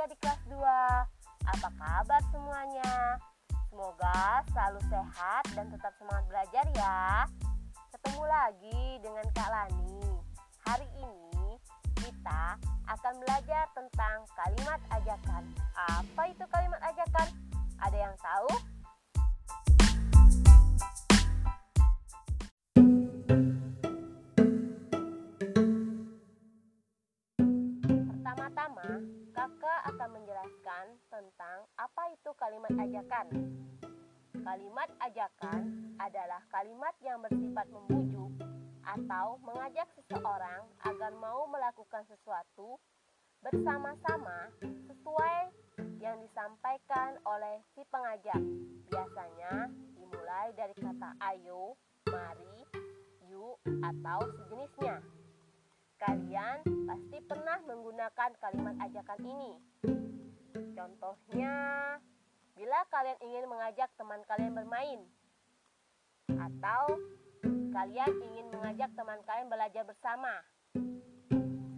adik-adik kelas 2 Apa kabar semuanya? Semoga selalu sehat dan tetap semangat belajar ya Ketemu lagi dengan Kak Lani Hari ini kita akan belajar tentang kalimat ajakan Apa itu kalimat ajakan? Kalimat ajakan. Kalimat ajakan adalah kalimat yang bersifat membujuk atau mengajak seseorang agar mau melakukan sesuatu bersama-sama sesuai yang disampaikan oleh si pengajak. Biasanya dimulai dari kata ayo, mari, yuk, atau sejenisnya. Kalian pasti pernah menggunakan kalimat ajakan ini. Contohnya, bila kalian ingin mengajak teman kalian bermain, atau kalian ingin mengajak teman kalian belajar bersama,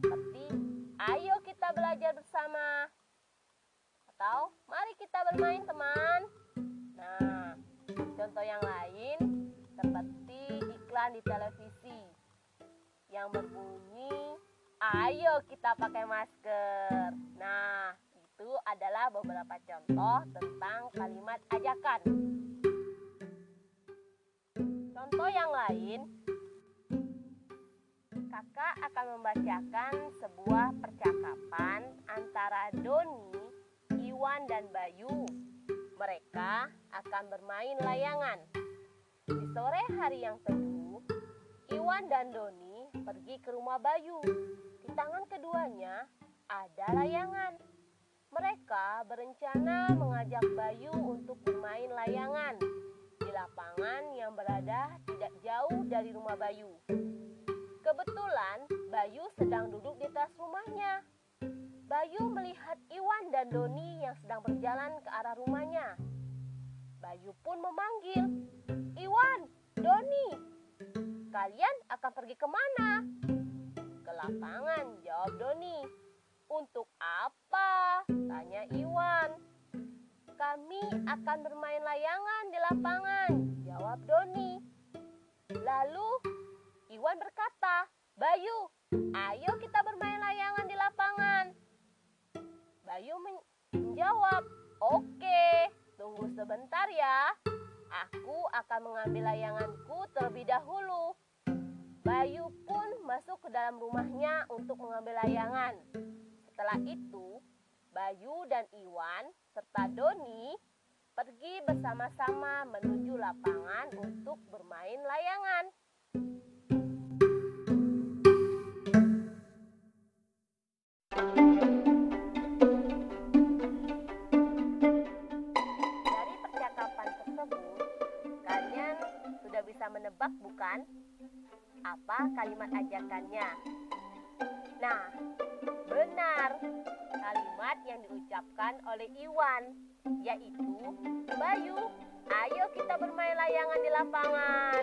seperti "Ayo kita belajar bersama", atau "Mari kita bermain, teman". Nah, contoh yang lain seperti iklan di televisi yang berbunyi ayo kita pakai masker. Nah, itu adalah beberapa contoh tentang kalimat ajakan. Contoh yang lain, kakak akan membacakan sebuah percakapan antara Doni, Iwan, dan Bayu. Mereka akan bermain layangan. Di sore hari yang teduh, Iwan dan Doni pergi ke rumah Bayu. Di tangan keduanya ada layangan. Mereka berencana mengajak Bayu untuk bermain layangan di lapangan yang berada tidak jauh dari rumah Bayu. Kebetulan Bayu sedang duduk di teras rumahnya. Bayu melihat Iwan dan Doni yang sedang berjalan ke arah rumahnya. Bayu pun memanggil, "Iwan, Doni, kalian akan pergi ke mana? Ke lapangan, jawab Doni. Kami akan bermain layangan di lapangan, jawab Doni. Lalu Iwan berkata, Bayu, ayo kita bermain layangan di lapangan. Bayu menjawab, oke, tunggu sebentar ya. Aku akan mengambil layanganku terlebih dahulu. Bayu pun masuk ke dalam rumahnya untuk mengambil layangan. Setelah itu, Bayu dan Iwan serta Doni pergi bersama-sama menuju lapangan untuk bermain layangan. Dari percakapan tersebut, kalian sudah bisa menebak bukan? Apa kalimat ajakannya? Nah, benar. Kalimat yang diucapkan oleh Iwan yaitu Bayu, ayo kita bermain layangan di lapangan.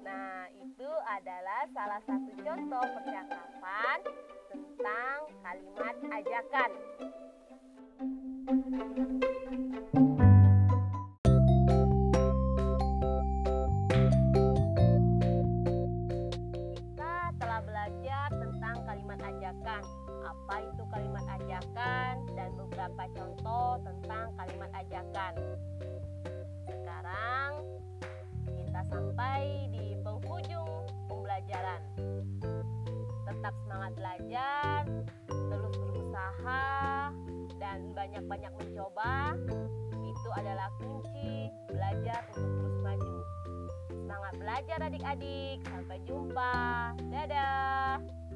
Nah, itu adalah salah satu contoh percakapan tentang kalimat ajakan. Kita contoh tentang kalimat ajakan. Sekarang kita sampai di penghujung pembelajaran. Tetap semangat belajar, terus berusaha dan banyak-banyak mencoba. Itu adalah kunci belajar untuk terus maju. Semangat belajar adik-adik. Sampai jumpa. Dadah.